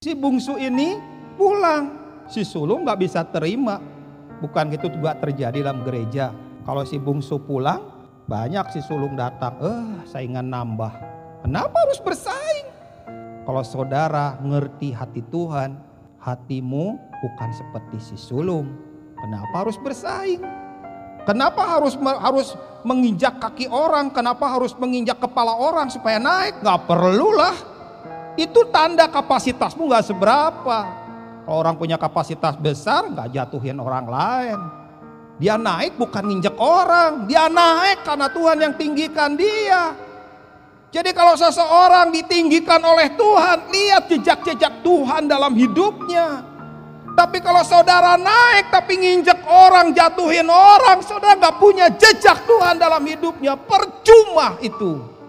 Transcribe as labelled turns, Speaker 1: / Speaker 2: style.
Speaker 1: Si bungsu ini pulang, si sulung nggak bisa terima. Bukan gitu juga terjadi dalam gereja. Kalau si bungsu pulang, banyak si sulung datang. Eh, saingan nambah. Kenapa harus bersaing? Kalau saudara ngerti hati Tuhan, hatimu bukan seperti si sulung. Kenapa harus bersaing? Kenapa harus harus menginjak kaki orang? Kenapa harus menginjak kepala orang supaya naik? Gak perlulah. Itu tanda kapasitasmu gak seberapa. Kalau orang punya kapasitas besar gak jatuhin orang lain. Dia naik bukan nginjek orang. Dia naik karena Tuhan yang tinggikan dia. Jadi kalau seseorang ditinggikan oleh Tuhan, lihat jejak-jejak Tuhan dalam hidupnya. Tapi kalau saudara naik tapi nginjek orang, jatuhin orang, saudara nggak punya jejak Tuhan dalam hidupnya, percuma itu.